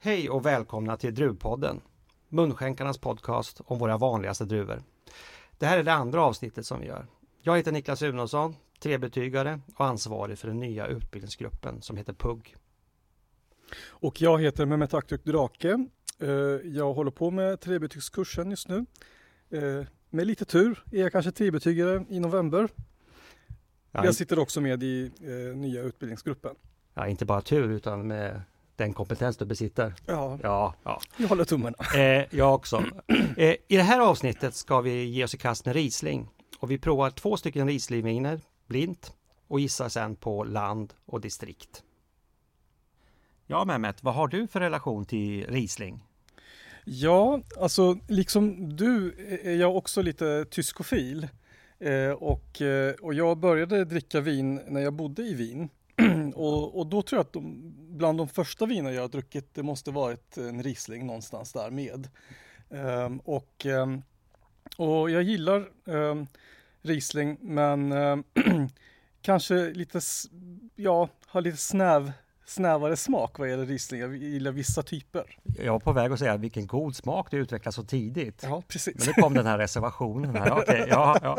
Hej och välkomna till Druvpodden, munskänkarnas podcast om våra vanligaste druvor. Det här är det andra avsnittet som vi gör. Jag heter Niklas Unosson, trebetygare och ansvarig för den nya utbildningsgruppen som heter PUG. Och jag heter Mehmet Aktürk Drake. Eh, jag håller på med trebetygskursen just nu. Eh, med lite tur är jag kanske trebetygare i november. Ja, Jag sitter också med i eh, nya utbildningsgruppen. ja, inte bara tur utan med den kompetens du besitter. Ja, Ja, ja. jag håller tummarna. Eh, jag också. Eh, I det här avsnittet ska vi ge oss i kast med Riesling. Och vi provar två stycken Rieslingviner blint och gissar sen på land och distrikt. Ja Mehmet, vad har du för relation till Riesling? Ja, alltså liksom du är jag också lite tyskofil. Eh, och, eh, och jag började dricka vin när jag bodde i Wien. och, och då tror jag att de, bland de första viner jag har druckit det måste varit en Riesling någonstans där med. Ehm, och, ehm, och jag gillar ehm, Riesling men kanske lite, ja, har lite snäv, snävare smak vad gäller Riesling. Jag gillar vissa typer. Jag var på väg att säga vilken god smak du utvecklar så tidigt. Ja, precis. Men nu kom den här reservationen. Här. Okej, ja, ja.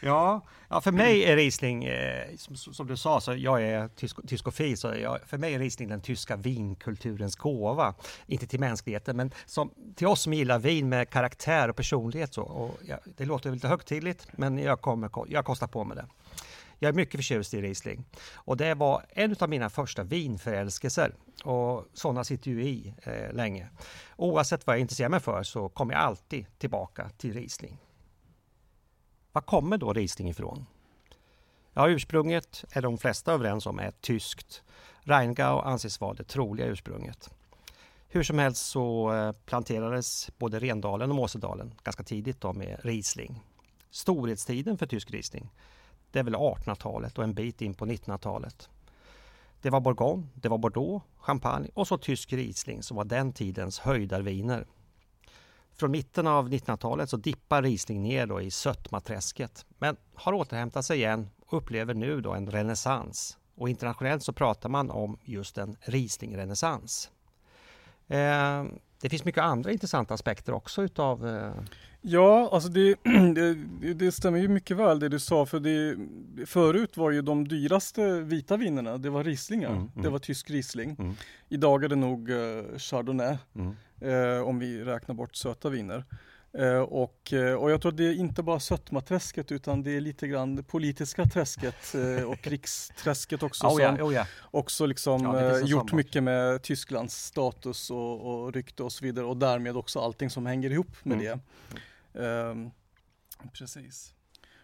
Ja, ja, för mig är Riesling, eh, som, som du sa, så jag är tysk, tyskofil, så jag, för mig är Riesling den tyska vinkulturens gåva. Inte till mänskligheten, men som, till oss som gillar vin med karaktär och personlighet. Så, och ja, det låter lite högtidligt, men jag, kommer, jag kostar på mig det. Jag är mycket förtjust i Riesling. Och det var en av mina första vinförälskelser. Och sådana sitter ju i eh, länge. Oavsett vad jag intresserar mig för så kommer jag alltid tillbaka till Riesling. Var kommer då Riesling ifrån? Ja, ursprunget är de flesta överens om är tyskt. Rheingau anses vara det troliga ursprunget. Hur som helst så eh, planterades både Rendalen och Måsedalen ganska tidigt då med Riesling. Storhetstiden för tysk Riesling, det är väl 1800-talet och en bit in på 1900-talet. Det var Bourgogne, det var Bordeaux, Champagne och så tysk Riesling som var den tidens höjdarviner. Från mitten av 1900-talet så dippar Riesling ner då i sötmaträsket men har återhämtat sig igen och upplever nu då en renässans. Och internationellt så pratar man om just en Riesling-renässans. Eh, det finns mycket andra intressanta aspekter också utav eh, Ja, alltså det, det, det stämmer ju mycket väl det du sa för det, förut var ju de dyraste vita vinerna, det var Rieslingar. Mm, mm. Det var tysk Riesling. Mm. Idag är det nog eh, Chardonnay mm, eh, om vi räknar bort söta viner. Eh, och, eh, och jag tror det är inte bara sötmaträsket utan det är lite grann det politiska träsket eh, och krigsträsket också Oh ja, som oh ja. också liksom Ja, eh, gjort mycket med Tysklands status och, och rykte och så vidare och därmed också allting som hänger ihop med Mm. det. Ehm, precis.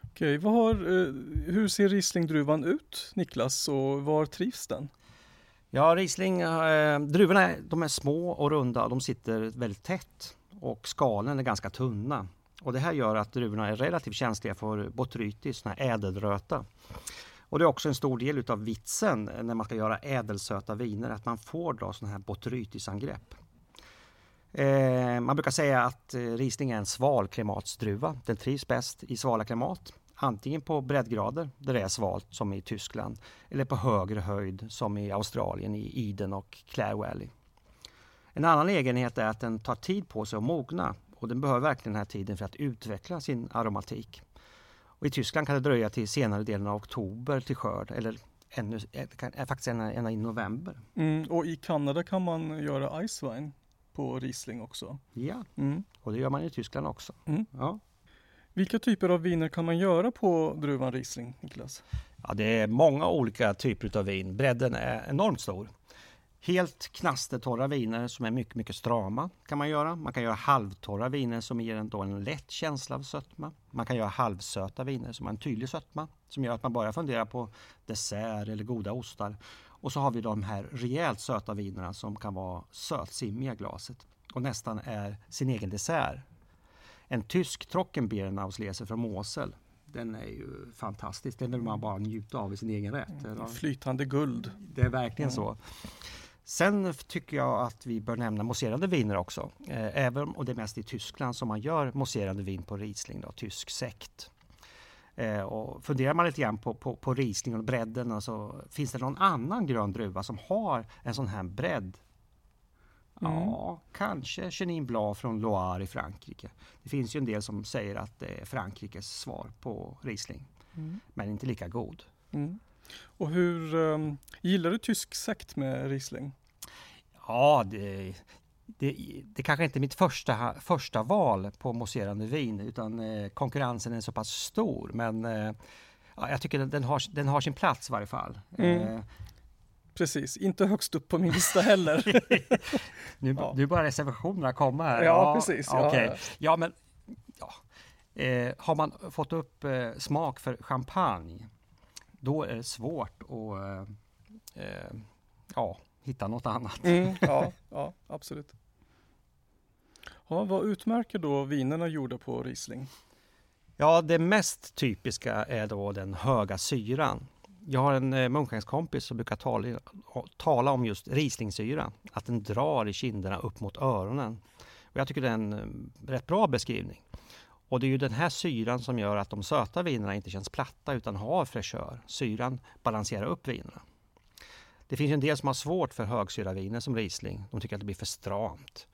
Okej, vad har, eh, hur ser Rieslingdruvan ut Niklas och var trivs den? Ja, Riesling, eh, druvorna är, de är små och runda och de sitter väldigt tätt och skalen är ganska tunna. Och det här gör att druvorna är relativt känsliga för botrytis, den här ädelröta. Och det är också en stor del utav vitsen när man ska göra ädelsöta viner, att man får då sådana här botrytisangrepp. Eh, man brukar säga att eh, Riesling är en svalklimatsdruva. Den trivs bäst i svala klimat. Antingen på breddgrader där det är svalt som i Tyskland eller på högre höjd som i Australien i Eden och Clare Valley. En annan egenhet är att den tar tid på sig att mogna och den behöver verkligen den här tiden för att utveckla sin aromatik. Och I Tyskland kan det dröja till senare delen av oktober till skörd eller ännu, eh, är faktiskt ända, ända i november. Mm, och i Kanada kan man göra Icewine på Riesling också. Ja, Mm. och det gör man i Tyskland också. Mm. Ja. Vilka typer av viner kan man göra på druvan Riesling Niklas? Ja, det är många olika typer av vin. Bredden är enormt stor. Helt knastertorra viner som är mycket, mycket strama kan man göra. Man kan göra halvtorra viner som ger en, då en lätt känsla av sötma. Man kan göra halvsöta viner som har en tydlig sötma som gör att man bara funderar på dessert eller goda ostar. Och så har vi de här rejält söta vinerna som kan vara sötsimmiga i glaset och nästan är sin egen dessert. En tysk Trockenbeerenauslese från Mosel den är ju fantastisk. Den vill man bara njuta av i sin egen rätt. Eller? Flytande guld. Det är verkligen så. Sen tycker jag att vi bör nämna mousserande viner också. Eh, Även om det är mest i Tyskland som man gör mousserande vin på Riesling, då, tysk sekt. Eh, Och funderar man lite grann på, på, på Riesling och bredden, alltså, finns det någon annan grön druva som har en sån här bredd? Ja, kanske Chenin Blanc från Loire i Frankrike. Det finns ju en del som säger att det är Frankrikes svar på Riesling. Mm. Men inte lika god. Mm. Och hur um, gillar du tysk sekt med Riesling? Ja, det, det, det kanske inte är mitt första, första val på mousserande vin utan eh, konkurrensen är så pass stor. Men eh, ja, jag tycker den, den, har, den har sin plats i varje fall. Mm. Eh, Precis, inte högst upp på min lista heller. nu, Ja. nu börjar reservationerna komma här. Ja, precis. Ja, okej. ja. ja men ja. Eh, har man fått upp eh, smak för champagne, då är det svårt att eh, eh, ja, hitta något annat. Mm, ja, ja, absolut. Ja, vad utmärker då vinerna gjorda på Riesling? Ja, det mest typiska är då den höga syran. Jag har en eh, som brukar tala, tala om just rislingsyra, att den drar i kinderna upp mot öronen. Och jag tycker det är en eh, rätt bra beskrivning. Och det är ju den här syran som gör att de söta vinerna inte känns platta utan har fräschör. Syran balanserar upp vinerna. Det finns ju en del som har svårt för högsyraviner som Riesling. De tycker att det blir för stramt.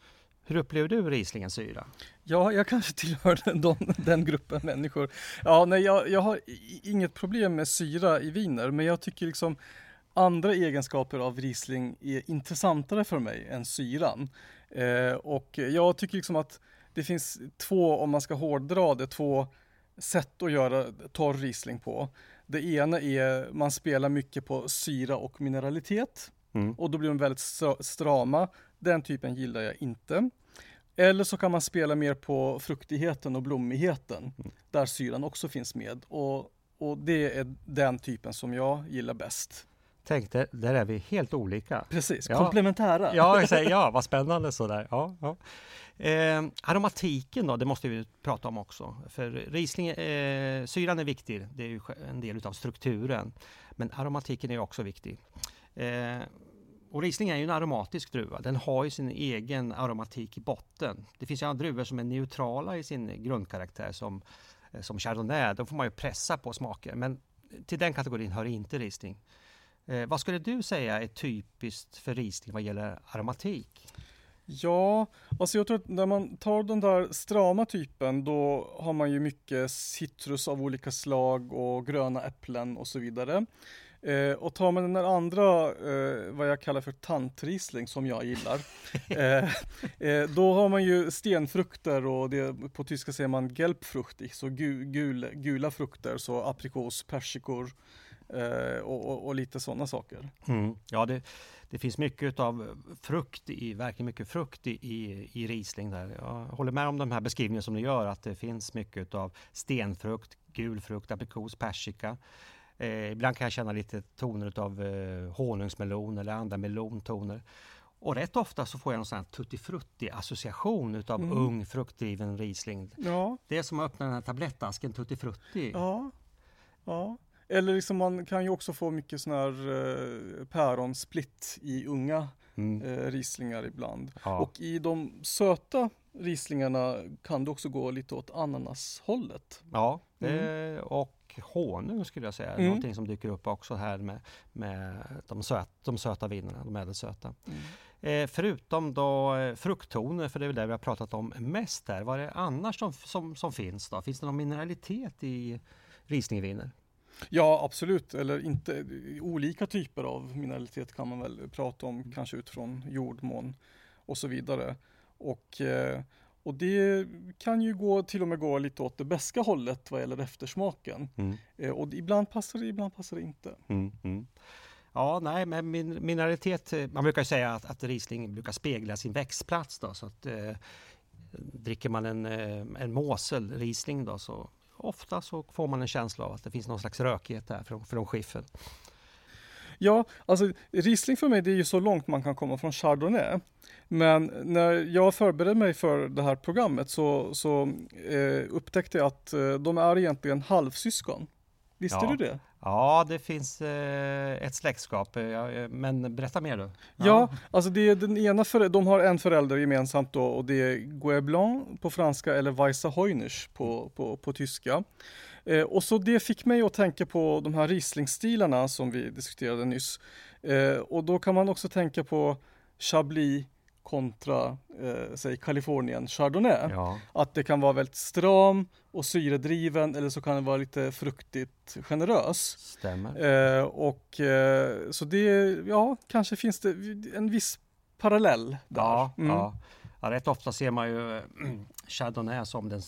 Hur upplever du Rieslingens syra? Ja, jag kanske tillhör den, de, den gruppen människor. Ja, nej, jag, jag har inget problem med syra i viner, men jag tycker liksom andra egenskaper av Riesling är intressantare för mig än syran. Eh, och jag tycker liksom att det finns två, om man ska hårdra det, två sätt att göra torr Riesling på. Det ena är, man spelar mycket på syra och mineralitet. Mm. Och då blir de väldigt stra- strama. Den typen gillar jag inte. Eller så kan man spela mer på fruktigheten och blommigheten. Där syran också finns med. Och, och det är den typen som jag gillar bäst. Tänk, där, där är vi helt olika. Precis, Ja. komplementära. Ja, säger, ja vad spännande sådär. Ja, ja. Eh, aromatiken då, det måste vi prata om också. För Riesling, eh, syran är viktig, det är ju en del av strukturen. Men aromatiken är också viktig. Eh, och Riesling är ju en aromatisk druva. Den har ju sin egen aromatik i botten. Det finns ju andra druvor som är neutrala i sin grundkaraktär som, eh, som Chardonnay. Då får man ju pressa på smaker. Men till den kategorin hör inte Riesling. Eh, vad skulle du säga är typiskt för Riesling vad gäller aromatik? Ja, alltså jag tror att när man tar den där strama typen då har man ju mycket citrus av olika slag och gröna äpplen och så vidare. Eh, och tar man den där andra, eh, vad jag kallar för tantrisling som jag gillar, eh, eh, då har man ju stenfrukter och det, på tyska säger man gelbfruchtig, så gu, gul, gula frukter, så aprikos, persikor eh, och, och, och lite sådana saker. Mm. Ja, det, det finns mycket av frukt, i, verkligen mycket frukt i, i, i Riesling där. Jag håller med om de här beskrivningarna som du gör, att det finns mycket av stenfrukt, gul frukt, aprikos, persika. Eh, ibland kan jag känna lite toner av eh, honungsmelon eller andra melontoner. Och rätt ofta så får jag en sån här tutti frutti association utav Mm. ung fruktdriven Riesling. Ja, Det är som att öppna den här tablettasken tutti frutti. Ja, ja. Eller liksom man kan ju också få mycket sån här eh, päronsplitt i unga Mm. eh, rislingar ibland. Ja. Och i de söta rislingarna kan det också gå lite åt ananashållet. Ja, det, och honung skulle jag säga. Mm. Någonting som dyker upp också här med, med de, söt, de söta vinerna, de ädelsöta. Eh, förutom då eh, frukttoner, för det är väl det vi har pratat om mest där. Vad är det annars som, som, som finns då? Finns det någon mineralitet i Rieslingviner? Ja, absolut. Eller inte. Olika typer av mineralitet kan man väl prata om, kanske utifrån jordmån och så vidare. Och, eh, och det kan ju gå, till och med gå lite åt det bäska hållet vad gäller eftersmaken. Mm. Eh, och ibland passar det, ibland passar det inte. Mm, mm. Ja, nej, men min, mineralitet, eh, man brukar säga att, att Riesling brukar spegla sin växtplats då, så att eh, dricker man en, eh, en Mosel Riesling då så ofta så får man en känsla av att det finns någon slags rökighet där från, från skiffen. Ja, alltså Riesling för mig det är ju så långt man kan komma från Chardonnay. Men när jag förberedde mig för det här programmet så, så eh, upptäckte jag att eh, de är egentligen halvsyskon. Visste Ja. du det? Ja, det finns eh, ett släktskap, eh, ja, eh, men berätta mer du. Ja, alltså det är den ena för, de har en förälder gemensamt då och det är Blanc på franska eller Weisse Heunisch på, på, på tyska. Eh, och så det fick mig att tänka på de här Riesling-stilarna som vi diskuterade nyss. Eh, och då kan man också tänka på Chablis, kontra, eh, säg Kalifornien Chardonnay. Ja. Att det kan vara väldigt stram och syredriven eller så kan det vara lite fruktigt generös. Stämmer. Eh, och eh, så det, ja, kanske finns det en viss parallell där. Ja, Mm. ja. ja, rätt ofta ser man ju Chardonnay som den,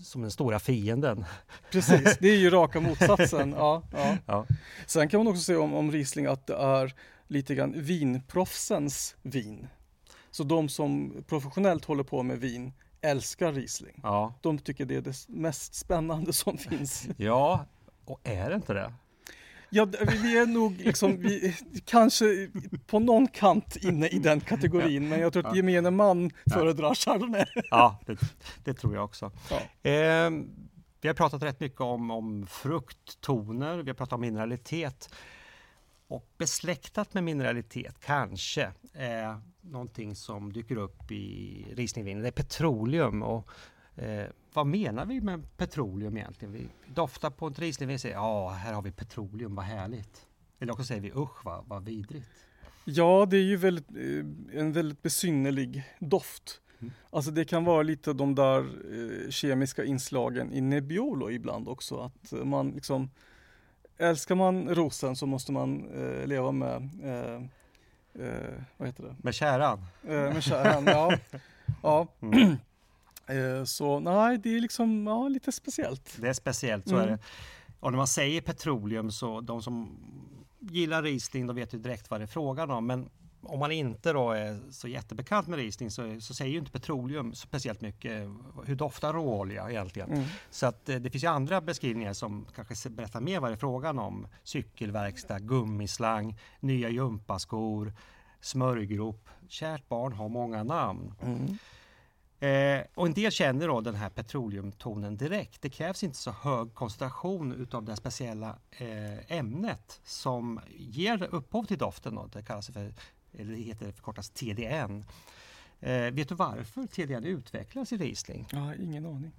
som den stora fienden. Precis, det är ju raka motsatsen. Ja, ja. Ja. Sen kan man också säga om, om Riesling att det är lite grann vinproffsens vin. Så de som professionellt håller på med vin älskar Riesling. Ja, De tycker det är det mest spännande som finns. ja. och är det inte det? Ja, vi är nog liksom, vi, kanske på någon kant inne i den kategorin, men jag tror att gemene man föredrar Chardonnay. Ja, det, det tror jag också. Ja. Eh, vi har pratat rätt mycket om, om frukttoner, vi har pratat om mineralitet. Och besläktat med mineralitet kanske är någonting som dyker upp i Rieslingvinen. Det är petroleum. Och, eh, vad menar vi med petroleum egentligen? Vi doftar på ett Rieslingvin och säger ja, här har vi petroleum, vad härligt. Eller också säger vi usch, vad, vad vidrigt. Ja, det är ju väldigt, eh, en väldigt besynnerlig doft. Mm. Alltså det kan vara lite de där eh, kemiska inslagen i Nebbiolo ibland också. Att man liksom, älskar man rosen så måste man eh, leva med, eh, eh, vad heter det, Med käran. eh, med käran. ja. ja. Mm. Eh, så nej, det är liksom ja, lite speciellt. Det är speciellt, så Mm. är det. Och när man säger petroleum så de som gillar Riesling, de vet ju direkt vad det är frågan om. Men om man inte då är så jättebekant med Riesling så, så säger ju inte petroleum speciellt mycket. Hur doftar råolja egentligen? Mm. Så att eh, det finns ju andra beskrivningar som kanske berättar mer vad det är frågan om. Cykelverkstad, gummislang, nya gympaskor, smörjgrop. Kärt barn har många namn. Mm. Eh, och en del känner då den här petroleumtonen direkt. Det krävs inte så hög koncentration utav det speciella eh, ämnet som ger upphov till doften. Då. Det kallas för, eller heter förkortas TDN. Eh, vet du varför TDN utvecklas i Riesling? Ja, ingen aning.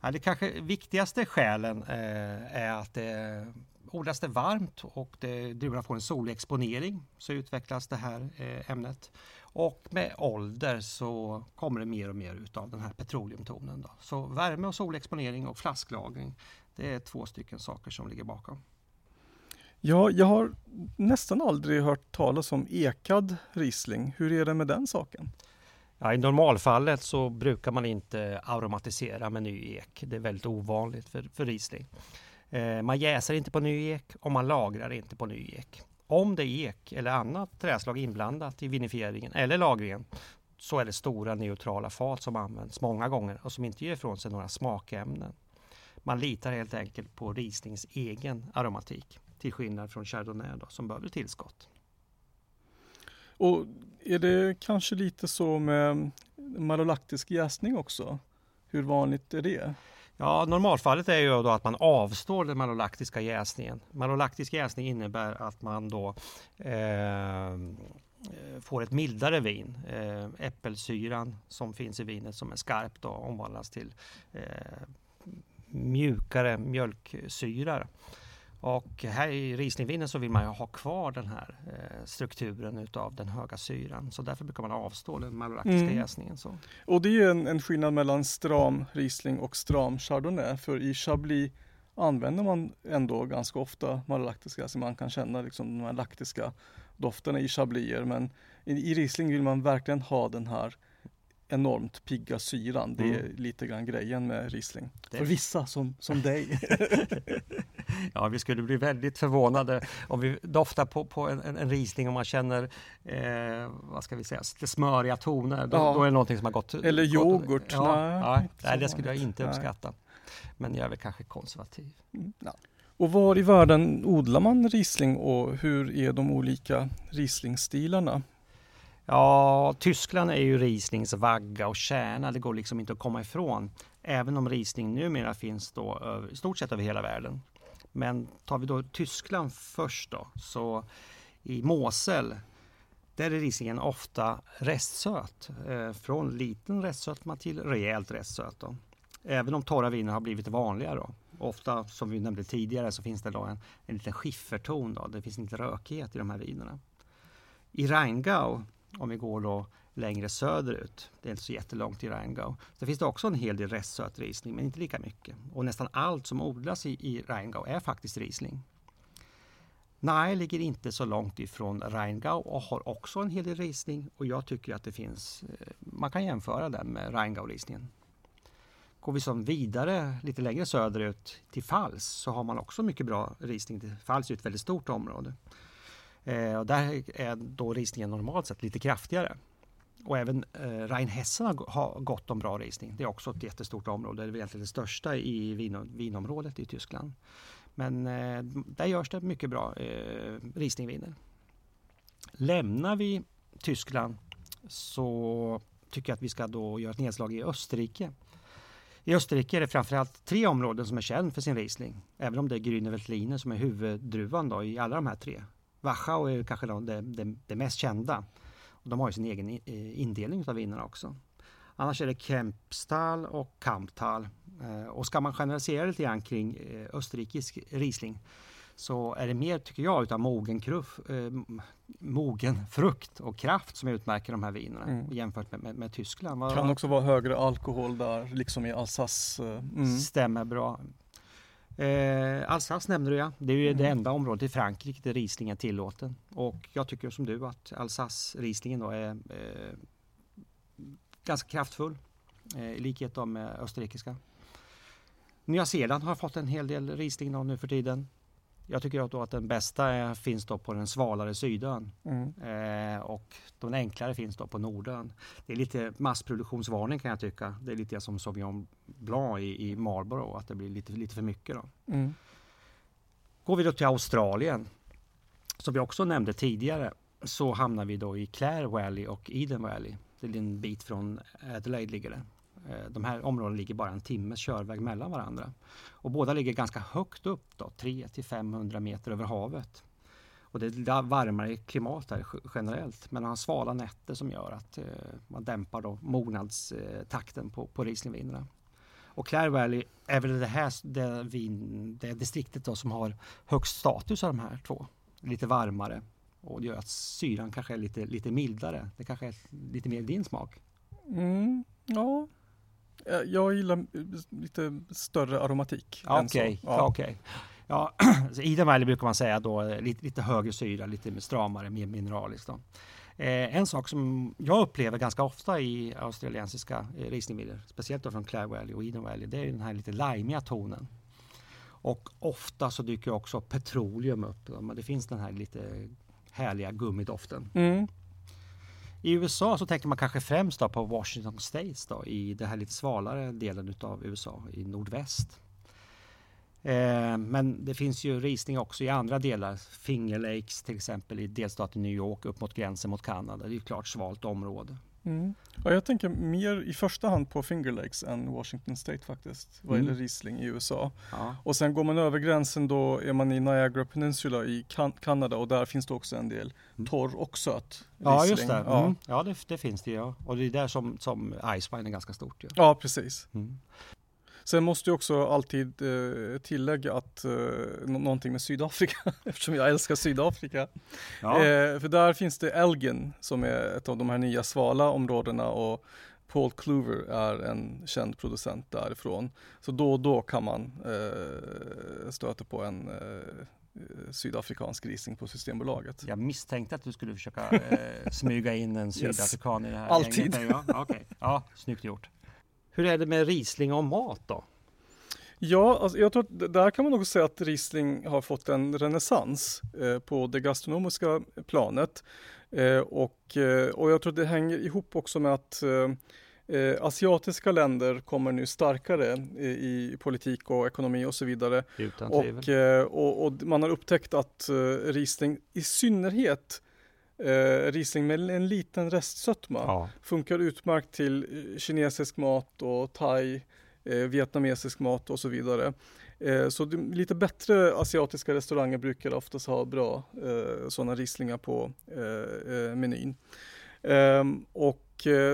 Ja, det kanske viktigaste skälen eh, är att det odlas det varmt och det, druvorna får en solig exponering så utvecklas det här eh, ämnet. Och med ålder så kommer det mer och mer utav den här petroleumtonen. Då. Så värme och solexponering och flasklagring det är två stycken saker som ligger bakom. Ja, jag har nästan aldrig hört talas om ekad Riesling. Hur är det med den saken? Ja, I normalfallet så brukar man inte aromatisera med ny ek. Det är väldigt ovanligt för, för Riesling. Eh, man jäser inte på ny ek och man lagrar inte på ny ek. Om det är ek eller annat träslag inblandat i vinifieringen eller lagringen så är det stora neutrala fat som används många gånger och som inte ger ifrån sig några smakämnen. Man litar helt enkelt på Rieslings egen aromatik till skillnad från Chardonnay då, som behöver tillskott. Och är det kanske lite så med malolaktisk jäsning också? Hur vanligt är det? Ja, normalfallet är ju då att man avstår den malolaktiska jäsningen. Malolaktisk jäsning innebär att man då eh, får ett mildare vin. Eh, äppelsyran som finns i vinet som är skarp då omvandlas till eh, mjukare mjölksyra. Och här i Rieslingvinen så vill man ju ha kvar den här eh, strukturen utav den höga syran. Så därför brukar man avstå den malolaktiska Mm. jäsningen. Så. Och det är ju en, en skillnad mellan stram Riesling och stram Chardonnay. För i Chablis använder man ändå ganska ofta malolaktiska, så man kan känna liksom de här laktiska dofterna i Chabliser. Men i, i Riesling vill man verkligen ha den här enormt pigga syran. Det är Mm. lite grann grejen med Riesling. Det- För vissa som, som dig. Ja, vi skulle bli väldigt förvånade om vi doftar på, på en, en, Riesling och man känner, eh, vad ska vi säga, smöriga toner. Då, Ja. då är det någonting som har gått... Eller gått- yoghurt. Ja, Nej, så nej, det skulle jag inte Nej. uppskatta. Men jag är väl kanske konservativ. Mm, ja. Och var i världen odlar man Riesling och hur är de olika Riesling-stilarna? Ja, Tyskland är ju Rieslings vagga och kärna. Det går liksom inte att komma ifrån. Även om Riesling numera finns då i stort sett över hela världen. Men tar vi då Tyskland först då, så i Mosel där är risingen ofta restsöt. Eh, från liten restsötma till rejält restsöt. Då. Även om torra viner har blivit vanligare. Då. Ofta, som vi nämnde tidigare, så finns det då en, en liten skifferton. Då. Det finns inte rökighet i de här vinerna. I Rheingau, om vi går då längre söderut. Det är inte så jättelångt i Rheingau. Det finns det också en hel del restsöt Riesling, men inte lika mycket. Och nästan allt som odlas i, i Rheingau är faktiskt Riesling. Nej, ligger inte så långt ifrån Rheingau och har också en hel del Riesling. Och jag tycker att det finns, eh, man kan jämföra den med Rheingau-risningen. Går vi som vidare lite längre söderut till Fals så har man också mycket bra Riesling. Fals är ett väldigt stort område. Eh, och där är då Rieslingen normalt sett lite kraftigare. Och även eh, Rheinhessen har, har gott om bra Riesling. Det är också ett jättestort område. Det är egentligen det största i vin, vinområdet i Tyskland. Men eh, där görs det mycket bra eh, Rieslingviner. Lämnar vi Tyskland så tycker jag att vi ska då göra ett nedslag i Österrike. I Österrike är det framförallt tre områden som är känd för sin Riesling. Även om det är Grüne Veltliner som är huvuddruvan då i alla de här tre. Wachau är kanske det, det, det mest kända. De har ju sin egen eh, indelning av vinerna också. Annars är det Kempstal och Kamptal. Eh, och ska man generalisera lite grann kring eh, österrikisk Riesling så är det mer, tycker jag, utav mogen, kruff, eh, mogen frukt och kraft som utmärker de här vinerna mm. jämfört med, med, med Tyskland. Det kan också vara högre alkohol där, liksom i Alsace. Mm. Stämmer bra. Eh, Alsace nämnde du ja. Det är ju mm. det enda området i Frankrike där Riesling är tillåten. Och jag tycker som du att Alsace-Rieslingen då är eh, ganska kraftfull. Eh, I likhet med österrikiska. Nya Zeeland har fått en hel del Riesling nu för tiden. Jag tycker då att den bästa finns då på den svalare sydön mm. eh, och de enklare finns då på nordön. Det är lite massproduktionsvarning kan jag tycka. Det är lite som Sauvignon Blanc i, i Marlborough, att det blir lite, lite för mycket. Då. Mm. Går vi då till Australien, som vi också nämnde tidigare, så hamnar vi då i Clare Valley och Eden Valley. Det är en bit från Adelaide ligger det. Eh, de här områdena ligger bara en timmes körväg mellan varandra. Och båda ligger ganska högt upp, 300-500 meter över havet. Och det är varmare klimat här generellt, men man har svala nätter som gör att eh, man dämpar då mognadstakten eh, på, på Rieslingvinerna. Och Clare Valley är väl det här det, vin, det distriktet då som har högst status av de här två. Lite varmare och det gör att syran kanske är lite, lite mildare. Det kanske är lite mer din smak. Mm, ja, jag gillar lite större aromatik. Okej, okay. ja. okay. ja, I den Valley brukar man säga då lite, lite högre syra, lite stramare, mer mineraliskt. Då. Eh, en sak som jag upplever ganska ofta i australiensiska eh, speciellt då från Clare Valley och Eden Valley, det är den här lite limeiga tonen. Och ofta så dyker också petroleum upp. Det finns den här lite härliga gummidoften. Mm. I USA så tänker man kanske främst på Washington States då, i den här lite svalare delen av USA i nordväst. Eh, men det finns ju risning också i andra delar. Finger Lakes till exempel i delstaten New York upp mot gränsen mot Kanada. Det är ett klart svalt område. Mm. Ja, jag tänker mer i första hand på Finger Lakes än Washington State faktiskt, vad mm. gäller Riesling i USA. Ja. Och sen går man över gränsen då är man i Niagara Peninsula i kan Kanada och där finns det också en del mm. torr och söt Riesling. Ja, just det. Ja, mm. ja det, det, finns det ja. Och det är där som, som Icewine är ganska stort. Ja, ja precis. Mm. Sen måste jag också alltid eh, tillägga att eh, någonting med Sydafrika, eftersom jag älskar Sydafrika. Ja. Eh, för där finns det Elgin som är ett av de här nya svala områdena och Paul Kluver är en känd producent därifrån. Så då och då kan man eh, stöta på en eh, sydafrikansk rising på Systembolaget. Jag misstänkte att du skulle försöka eh, smyga in en sydafrikan yes. i det här Alltid. Gänget. Ja, okay. ja, snyggt gjort. Hur är det med Riesling och mat då? Ja, alltså jag tror att där kan man också säga att Riesling har fått en renässans eh, på det gastronomiska planet. Eh, och, eh, och jag tror att det hänger ihop också med att eh, asiatiska länder kommer nu starkare i, i, politik och ekonomi och så vidare. Och, eh, och, och, man har upptäckt att Riesling i synnerhet Eh, Riesling med en liten restsötma ja. funkar utmärkt till eh, kinesisk mat och thai, eh, vietnamesisk mat och så vidare. Eh, så det, lite bättre asiatiska restauranger brukar oftast ha bra eh, sådana Rieslingar på eh, eh menyn. Ehm, och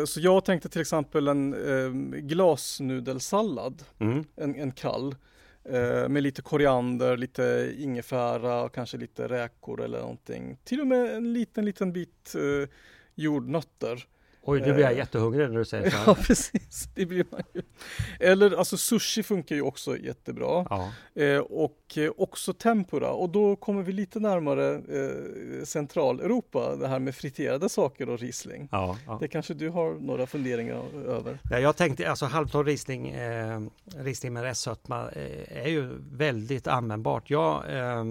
så jag tänkte till exempel en glasnudelsallad, mm. en, en kall. Eh, med lite koriander, lite ingefära och kanske lite räkor eller någonting. Till och med en liten, liten bit eh, jordnötter. Oj, nu blir jag jättehungrig när du säger så här. Ja, precis. Det blir man ju. Eller alltså sushi funkar ju också jättebra. Ja. Eh, och eh, också tempura. Och då kommer vi lite närmare eh, Centraleuropa, det här med friterade saker och Riesling. Ja, ja. Det kanske du har några funderingar över? Ja, jag tänkte alltså halvtorr Riesling, eh, Riesling med restsötma eh, är ju väldigt användbart. Jag eh,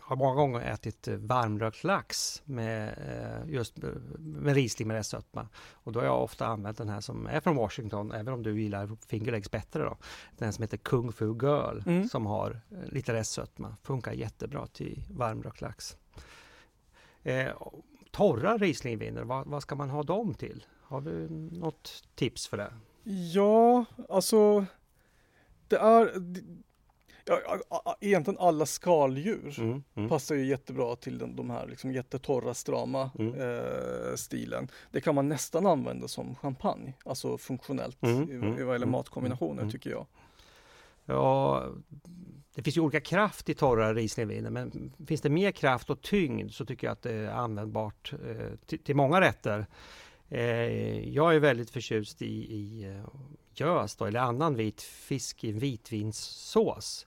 har många gånger ätit varmrökt lax med eh, just med Riesling med restsötma. Och då har jag ofta använt den här som är från Washington, även om du gillar Finger Lakes bättre då. Den som heter Kung Fu Girl Mm. som har eh, lite restsötma. Funkar jättebra till varmrökt lax. Eh, torra Rieslingviner, vad, vad ska man ha dem till? Har du något tips för det? Ja, alltså det är ja, egentligen alla skaldjur Mm, mm. passar ju jättebra till den, de här liksom jättetorra, strama Mm. eh, stilen. Det kan man nästan använda som champagne, alltså funktionellt Mm, i, mm, i vad gäller mm, matkombinationer mm. tycker jag. Ja, det finns ju olika kraft i torra Rieslingviner men finns det mer kraft och tyngd så tycker jag att det är användbart eh, till, till många rätter. Eh, jag är väldigt förtjust i, i eh, gös då, eller annan vit fisk i vitvinssås.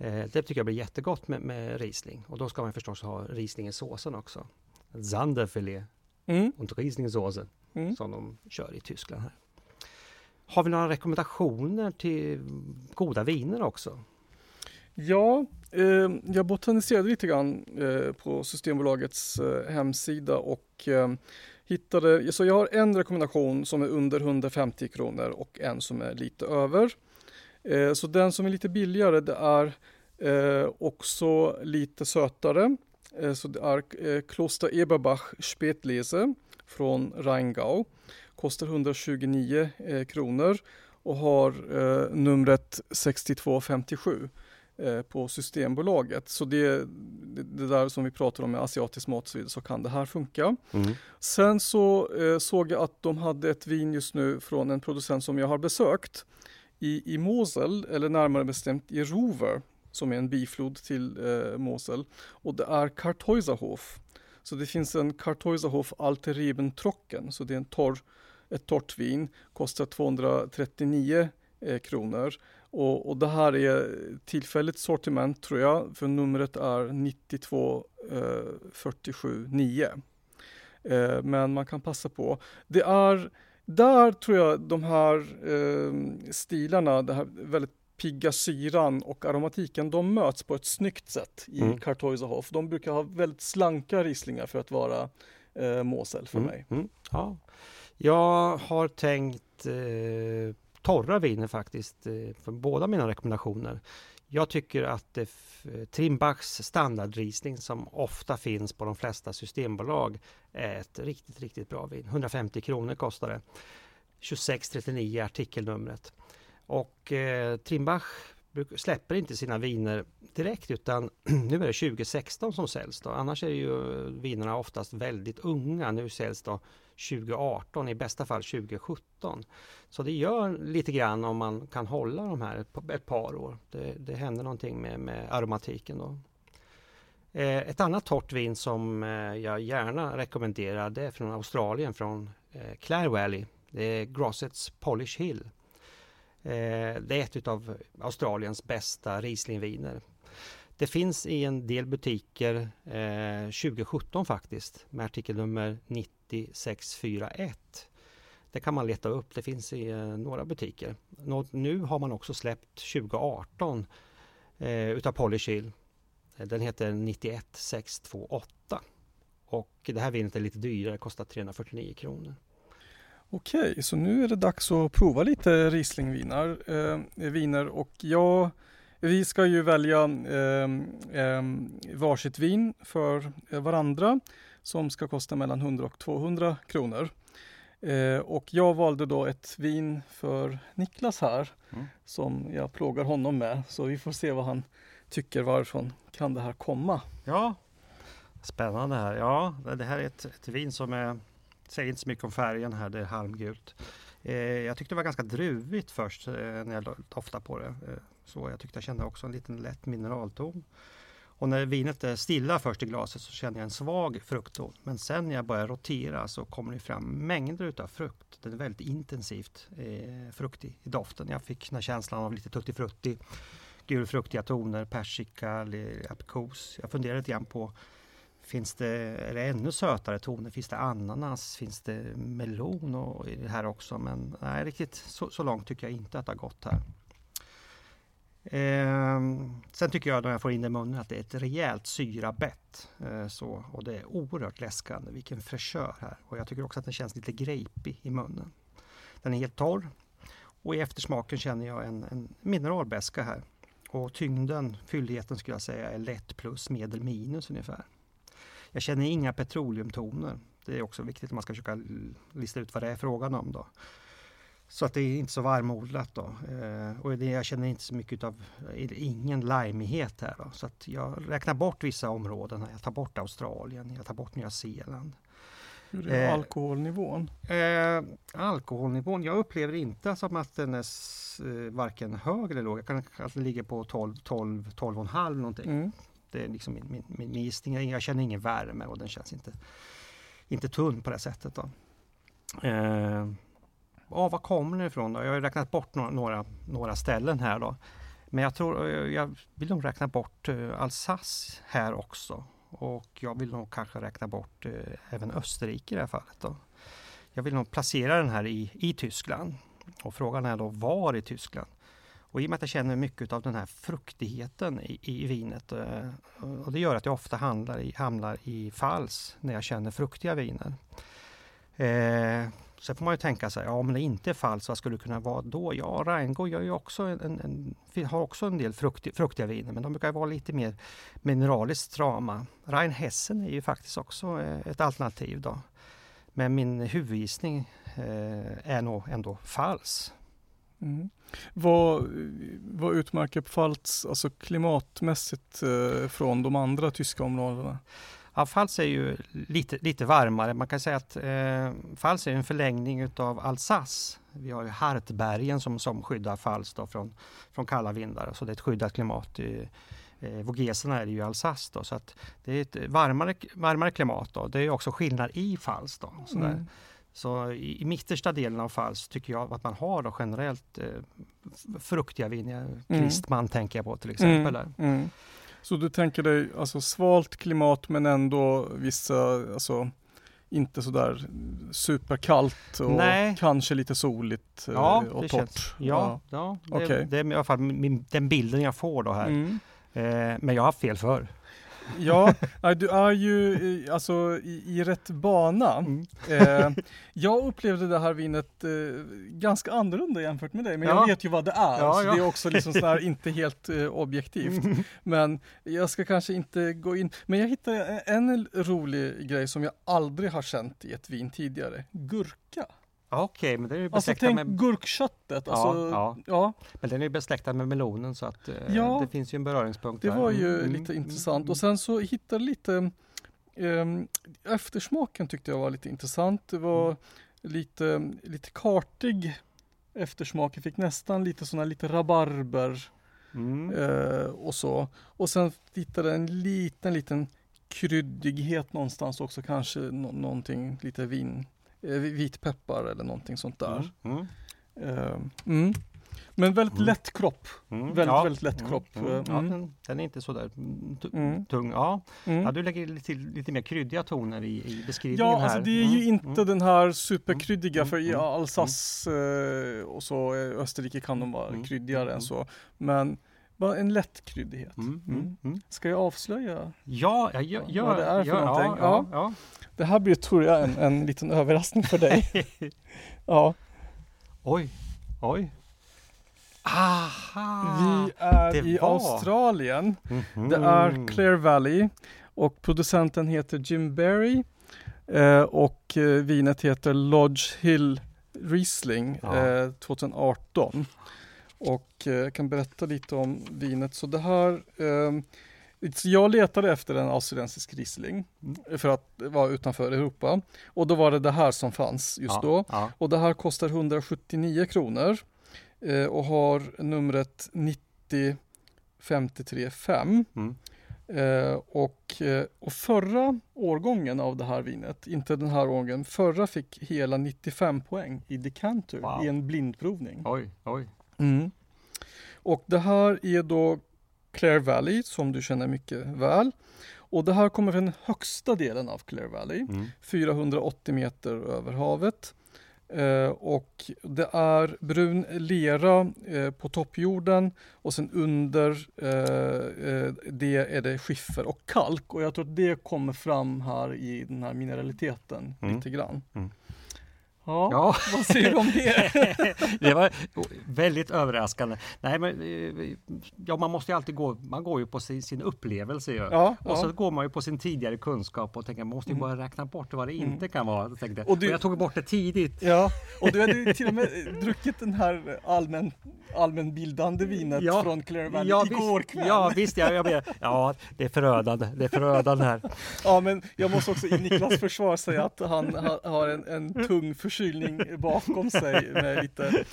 Eh, det tycker jag blir jättegott med, med Riesling och då ska man förstås ha Riesling i såsen också. Zanderfilet Mm, och Rieslingsåsen mm. som de kör i Tyskland här. Har vi några rekommendationer till goda viner också? Ja, eh, jag botaniserade lite grann eh, på Systembolagets eh, hemsida och eh, hittade, så jag har en rekommendation som är under 150 kronor och en som är lite över. Eh, så den som är lite billigare det är eh, också lite sötare. Eh, så det är Kloster Eberbach Spätlese från Rheingau. Kostar 129 eh, kronor och har numret 6257 eh, på Systembolaget. Så det, det, det där som vi pratar om med asiatisk mat så vidare så kan det här funka. Mm. Sen så eh, såg jag att de hade ett vin just nu från en producent som jag har besökt i, i Mosel, eller närmare bestämt i Rover, som är en biflod till eh, Mosel. Och det är Kartäuserhof. Så det finns en Kartäuserhof Alteriben Trocken, så det är en torr, ett torrt vin, kostar 239 eh, kronor. Och, och det här är tillfälligt sortiment tror jag, för numret är 92 eh, 47 9. Eh, men man kan passa på. Det är, där tror jag de här eh, stilarna, det här väldigt pigga syran och aromatiken, de möts på ett snyggt sätt i Mm. Kartäuserhof. De brukar ha väldigt slanka rieslingar för att vara eh, Mosel för mig. Mm. Ja. Jag har tänkt eh, torra viner faktiskt eh, för båda mina rekommendationer. Jag tycker att Trimbachs standardriesling som ofta finns på de flesta systembolag är ett riktigt, riktigt bra vin. 150 kronor kostar det. 2639 artikelnumret. Och eh, Trimbach släpper inte sina viner direkt utan nu är det 2016 som säljs. Då. Annars är ju eh, vinerna oftast väldigt unga. Nu säljs då 2018, i bästa fall 2017. Så det gör lite grann om man kan hålla de här ett, par år. Det, det händer någonting med, med aromatiken då. Eh, ett annat torrt vin som eh, jag gärna rekommenderar det är från Australien, från Clare Valley. Det är Grossets Polish Hill. Eh, det är ett av Australiens bästa Rieslingviner. Det finns i en del butiker eh, 2017 faktiskt med artikelnummer 9641. Det kan man leta upp, det finns i eh, några butiker. Nå, nu har man också släppt 2018 eh, utav Polychill. Eh, den heter 91628. Och det här vinet är lite dyrare, kostar 349 kronor. Okej, så nu är det dags att prova lite Rieslingviner. Eh, viner och jag, vi ska ju välja eh, eh, varsitt vin för eh, varandra som ska kosta mellan 100 och 200 kronor. Eh, och jag valde då ett vin för Niklas här Mm. som jag plågar honom med. Så vi får se vad han tycker varifrån kan det här komma. Ja, spännande här. Ja, det här är ett, ett vin som är, säger inte så mycket om färgen här, det är halmgult. Eh, jag tyckte det var ganska druvigt först eh, när jag doftade på det. Eh, så jag tyckte jag kände också en liten lätt mineralton. Och när vinet är stilla först i glaset så känner jag en svag fruktton. Men sen när jag börjar rotera så kommer det fram mängder utav frukt. Den är väldigt intensivt eh, fruktig i doften. Jag fick den här känslan av lite tuttifrutti, gulfruktiga toner, persika, aprikos. Jag funderade lite grann på Finns det, eller ännu sötare toner? Finns det ananas? Finns det melon och i det här också? Men nej, riktigt så, så långt tycker jag inte att det har gått här. Eh, sen tycker jag när jag får in det i munnen att det är ett rejält syrabett. Eh, så, och det är oerhört läskande. Vilken fräschör här. Och jag tycker också att den känns lite grejpig i munnen. Den är helt torr. Och i eftersmaken känner jag en, en mineralbeska här. Och tyngden, fylligheten skulle jag säga är lätt plus medel minus ungefär. Jag känner inga petroleumtoner. Det är också viktigt om man ska försöka lista ut vad det är frågan om. Då. Så att det är inte så varmodlat då. Eh, och det, jag känner inte så mycket av, ingen limighet här då. Så att jag räknar bort vissa områden. Jag tar bort Australien, jag tar bort Nya Zeeland. Hur är eh, alkoholnivån? Eh, alkoholnivån, jag upplever inte som att den är eh, varken hög eller låg. Jag kan att den ligger på 12, 12, 12,5 någonting. Mm. Det är eh, liksom min, min, min, min gissning. Jag känner ingen värme och den känns inte, inte tunn på det sättet. Då. Eh, ja, var kommer den ifrån då? Jag har räknat bort några, några, några ställen här då. Men jag tror, eh, jag vill nog räkna bort eh, Alsace här också. Och jag vill nog kanske räkna bort även Österrike i det här fallet. Då. Jag vill nog placera den här i, i Tyskland. Och frågan är då var i Tyskland? Och i och med att jag känner mycket av den här fruktigheten i, i vinet eh, och det gör att jag ofta handlar i, hamnar i fals när jag känner fruktiga viner. Eh, Sen får man ju tänka sig, ja om det inte är fals, vad skulle det kunna vara då? Ja, Rheingau gör ju också en, en, har också en del frukt, fruktiga viner, men de brukar vara lite mer mineraliskt strama. Rheinhessen är ju faktiskt också eh, ett alternativ då. Men min huvudgissning eh, är nog ändå fals. Mm. Vad, vad utmärker Pfalz alltså klimatmässigt eh, från de andra tyska områdena? Ja, Fals är ju lite, lite varmare. Man kan säga att eh, Fals är en förlängning utav Alsace. Vi har ju Hartbergen som, som skyddar Fals då från, från kalla vindar, så det är ett skyddat klimat. I, eh, Vogeserna är det ju Alsace då, så att det är ett varmare, varmare klimat. Då. Det är också skillnad i Fals. Då, mm. Så i, i mittersta delen av Fals tycker jag att man har då generellt eh, fruktiga viner. Mm. Kristman tänker jag på till exempel. Mm. Mm. Så du tänker dig alltså svalt klimat men ändå vissa, alltså inte sådär superkallt och Nej. kanske lite soligt ja, och torrt? Känns, ja, ja. ja det, okay. det, är i alla fall min, den bilden jag får då här. Mm. Eh, men jag har haft fel förr. Ja, du är ju alltså i, i rätt bana. Mm. Eh, jag upplevde det här vinet eh, ganska annorlunda jämfört med dig, men ja. jag vet ju vad det är. Ja, så ja. det är också liksom sådär, inte helt eh, objektivt. Mm. Men jag ska kanske inte gå in. Men jag hittade en rolig grej som jag aldrig har känt i ett vin tidigare. Gurka. Okej, okay, men det är ju Alltså tänk med... gurkköttet. Alltså, ja, ja. ja. Men den är ju besläktad med melonen så att eh, ja, det finns ju en beröringspunkt. Det där. var ju mm. lite mm. intressant. Och sen så hittade lite um, eftersmaken tyckte jag var lite intressant. Det var mm. lite, lite kartig eftersmak. Jag fick nästan lite sådana lite rabarber mm. uh, och så. Och sen hittade en liten, liten kryddighet någonstans också. Kanske no någonting lite vin Eh, vitpeppar eller någonting sånt där. Mm. Mm. Mm. Men väldigt mm. lätt kropp. Mm. Väldigt, ja. väldigt lätt kropp. Ja, den, den, är inte så där tung. Ja. ja, du lägger lite, lite mer kryddiga toner i, i beskrivningen ja, här. Alltså det är ju inte den här superkryddiga för i Alsace eh, och så Österrike kan de vara kryddigare än så. Men bara en lätt kryddighet. Mm, mm, mm. Ska jag avslöja ja, jag, jag, vad det är för ja, någonting? Ja, ja, Det här blir tror jag en, en liten överraskning för dig. ja. Oj, oj. Aha, Vi är i var. Australien. -hmm. Det är Clare Valley och producenten heter Jim Berry eh, och eh, vinet heter Lodge Hill Riesling eh, 2018. Och eh, jag kan berätta lite om vinet. Så det här eh, jag letade efter en australiensisk Riesling mm. för att vara utanför Europa. Och då var det det här som fanns just ja, då. Ja. Och det här kostar 179 kronor eh, och har numret 90535. Mm. Eh, och, eh, och förra årgången av det här vinet, inte den här årgången, förra fick hela 95 poäng i decanter Wow. i en blindprovning. Oj, oj. Mm. Och det här är då Clare Valley som du känner mycket väl. Och det här kommer från den högsta delen av Clare Valley, Mm. 480 meter över havet. Eh, och det är brun lera eh, på toppjorden och sen under eh, eh, det är det skiffer och kalk och jag tror att det kommer fram här i den här mineraliteten Mm. lite grann. Mm. Ja, Ja, vad säger du om det? det var väldigt överraskande. Nej, men eh, ja, man måste alltid gå, man går ju på sin, sin upplevelse ju. Ja, Och så ja. går man ju på sin tidigare kunskap och tänker, man måste ju Mm. bara räkna bort vad det Mm. inte kan vara. Jag tänkte, Och och, du- jag tog bort det tidigt. Ja, och du hade ju till och med druckit den här allmän, allmänbildande vinet Ja, från Clare Valley Ja, igår visst, kväll. ja visst, jag, jag ber, ja det är förödande, det är förödande här. Ja, men jag måste också i Niklas försvar säga att han ha, har en, en tung förkylning bakom sig med lite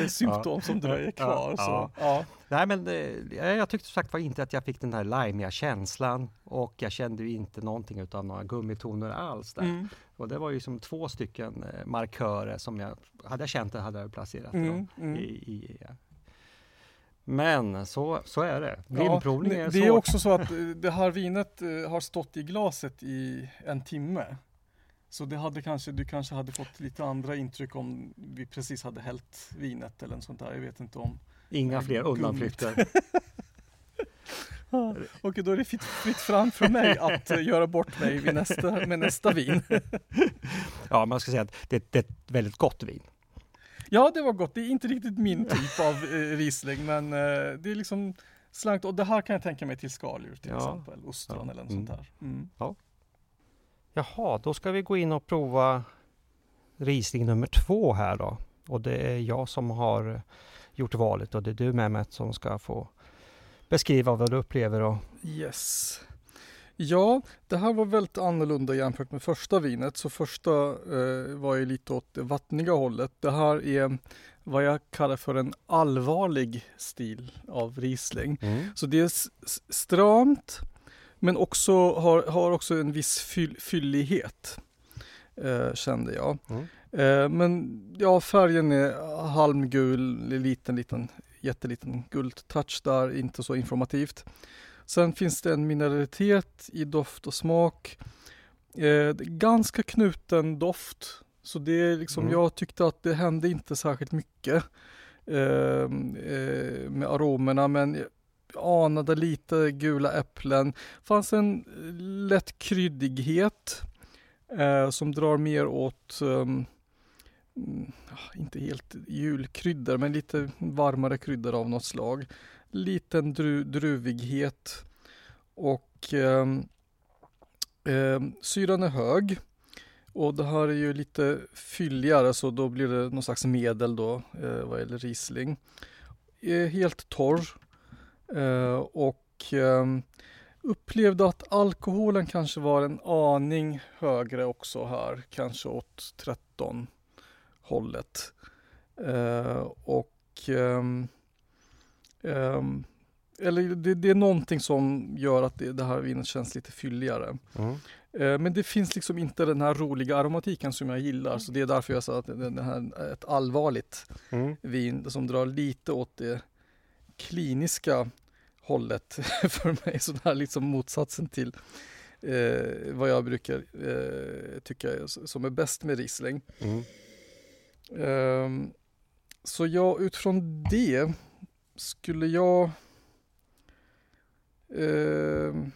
eh, symptom som dröjer kvar. Ja, Så, ja. Nej men eh, jag tyckte sagt var inte att jag fick den där limeiga känslan och jag kände ju inte någonting utav några gummitoner alls där. Mm, Och det var ju som två stycken eh, markörer som jag, hade jag känt det hade jag placerat mm, mm. i, i, Men så, så är det. Ja, Blindprovning är det är svårt. också så att det här vinet har stått i glaset i en timme. Så det hade kanske, du kanske hade fått lite andra intryck om vi precis hade hällt vinet eller något sånt där. Jag vet inte om Inga fler undanflykter. Och då är det fritt, fritt fram för mig att eh, göra bort mig vid nästa, med nästa vin. Ja, man ska säga att det, det är ett väldigt gott vin. Ja, det var gott. Det är inte riktigt min typ av eh, Riesling, men eh, det är liksom slankt. Och det här kan jag tänka mig till skaldjur till Ja. exempel. Ostron Ja. eller något Mm. sånt där. Mm. Jaha, då ska vi gå in och prova Riesling nummer två här då. Och det är jag som har gjort valet och det är du Mehmet som ska få beskriva vad du upplever och Yes. Ja, det här var väldigt annorlunda jämfört med första vinet. Så första eh, var ju lite åt det vattniga hållet. Det här är vad jag kallar för en allvarlig stil av Riesling. Så det är stramt men också har, har också en viss fyll, fyllighet eh, kände jag. Mm. Eh, men ja, färgen är halmgul, liten, liten, jätteliten guldtouch där, inte så informativt. Sen finns det en mineralitet i doft och smak. Eh, ganska knuten doft. Så det är liksom, Mm. jag tyckte att det hände inte särskilt mycket eh, eh, med aromerna men anade lite gula äpplen. fanns en eh, lätt kryddighet eh, som drar mer åt ehm, mm, ah, inte helt julkryddor men lite varmare kryddor av något slag. Liten dru, druvighet och eh, eh, syran är hög. Och det här är ju lite fylligare så då blir det någon slags medel då eh, vad gäller Riesling. Eh, helt torr och ehm, upplevde att alkoholen kanske var en aning högre också här, kanske åt 13 hållet. Eh, och ehm, ehm, eller det, det är någonting som gör att det, det här vinet känns lite fylligare. Mm. Eh, Men det finns liksom inte den här roliga aromatiken som jag gillar. Så det är därför jag sa att det det här är ett allvarligt Mm. vin som drar lite åt det kliniska hållet för mig. Så här är liksom motsatsen till eh, vad jag brukar eh, tycka är, som är bäst med Riesling. Mm. Ehm, så jag utifrån det skulle jag ehm,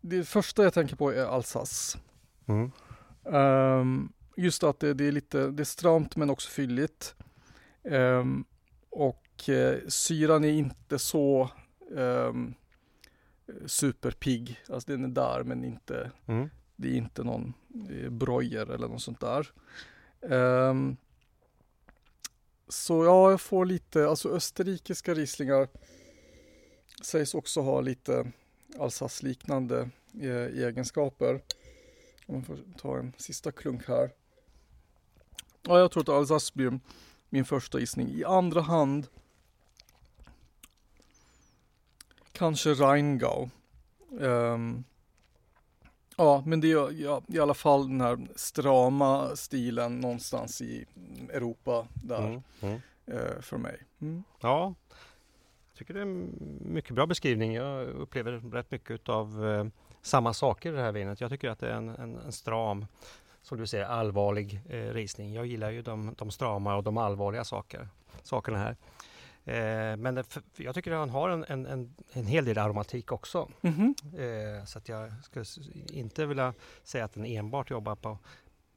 det första jag tänker på är Alsace. Mm. Ehm, just att det, det är lite, det är stramt men också fylligt. Ehm, och eh, syran är inte så um, superpigg. Alltså den är där men inte, Mm. det är inte någon eh, broiler eller något sånt där. Ehm, så ja, jag får lite, alltså österrikiska rieslingar sägs också ha lite Alsace-liknande eh, egenskaper. Om man får ta en sista klunk här. Ja, jag tror att Alsace blir min första gissning. I andra hand kanske Rheingau. Um, ja, men det är ja, i alla fall den här strama stilen någonstans i Europa där mm, mm. Uh, för mig. Mm. Ja, jag tycker det är en mycket bra beskrivning. Jag upplever rätt mycket av uh, samma saker i det här vinet. Jag tycker att det är en, en, en stram som du säger, allvarlig eh, risning. Jag gillar ju de, de strama och de allvarliga saker, sakerna här. Eh, men för, jag tycker att han har en, en, en, en hel del aromatik också. Mm -hmm. eh, så att jag skulle inte vilja säga att den enbart jobbar på,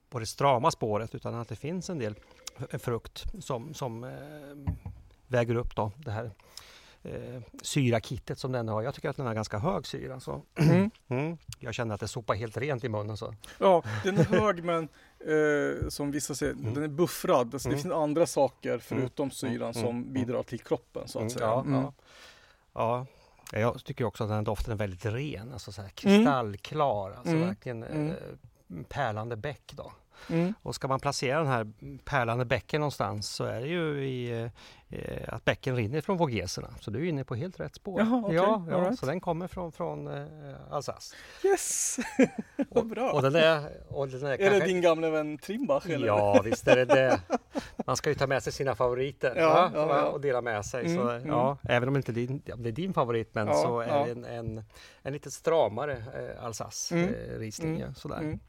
på det strama spåret utan att det finns en del frukt som, som eh, väger upp då det här eh, syrakittet som den har. Jag tycker att den har ganska hög syra. Så. Mm. Mm. Jag känner att det sopar helt rent i munnen. Så. Ja, den är hög men eh, som vissa säger, mm. den är buffrad. Alltså, Det mm. finns andra saker förutom mm. syran som mm. bidrar till kroppen så att säga. Ja, ja. ja. Jag tycker också att den doften är väldigt ren, alltså så kristallklar, alltså verkligen eh, pärlande bäck. Då. Mm. Och ska man placera den här pärlande bäcken någonstans så är det ju i, eh, att bäcken rinner från Vogeserna. Så du är inne på helt rätt spår. Jaha, okay. ja, ja right. Så den kommer från, från eh, Alsace. Yes! Vad bra! Och, den är, och den är, är kanske... det din gamla vän Trimbach? Eller? Ja, visst är det det. Man ska ju ta med sig sina favoriter ja, ja, ja. och dela med sig. Mm, så, mm. Ja, Även om inte din, det är din favorit men så är det en, en, en lite stramare eh, Alsace mm. eh. Mm. Sådär.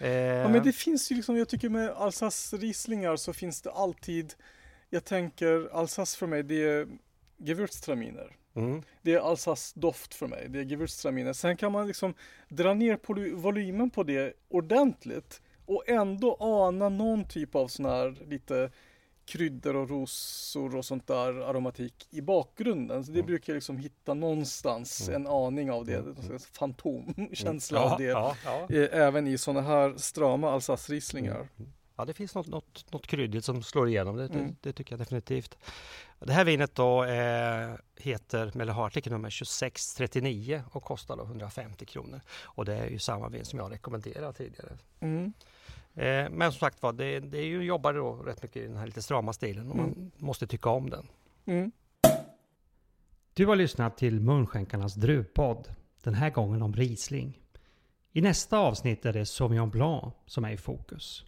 Mm. Ja men det finns ju liksom, jag tycker med Alsace Rieslingar så finns det alltid, jag tänker Alsace för mig det är Gewürztraminer. Mm. Det är Alsace doft för mig, det är Gewürztraminer. Sen kan man liksom dra ner på volymen på det ordentligt och ändå ana någon typ av sån här lite kryddor och rosor och sånt där aromatik i bakgrunden. Så det mm. brukar jag liksom hitta någonstans mm. en aning av det, mm. fantomkänsla mm. av det. Ja, ja. Eh, även i sådana här strama Alsace-rieslingar. Mm. Ja, det finns något, något, något kryddigt som slår igenom, det, det, det, tycker jag definitivt. Det här vinet då eh, heter, eller har artikel nummer 2639 och kostar då 150 kronor. Och det är ju samma vin som jag rekommenderade tidigare. Mm. Eh, men som sagt var, det, det är ju jobbar då rätt mycket i den här lite strama stilen och mm. man måste tycka om den. Mm. Du har lyssnat till Munskänkarnas druvpodd. Den här gången om Riesling. I nästa avsnitt är det Sauvignon Blanc som är i fokus.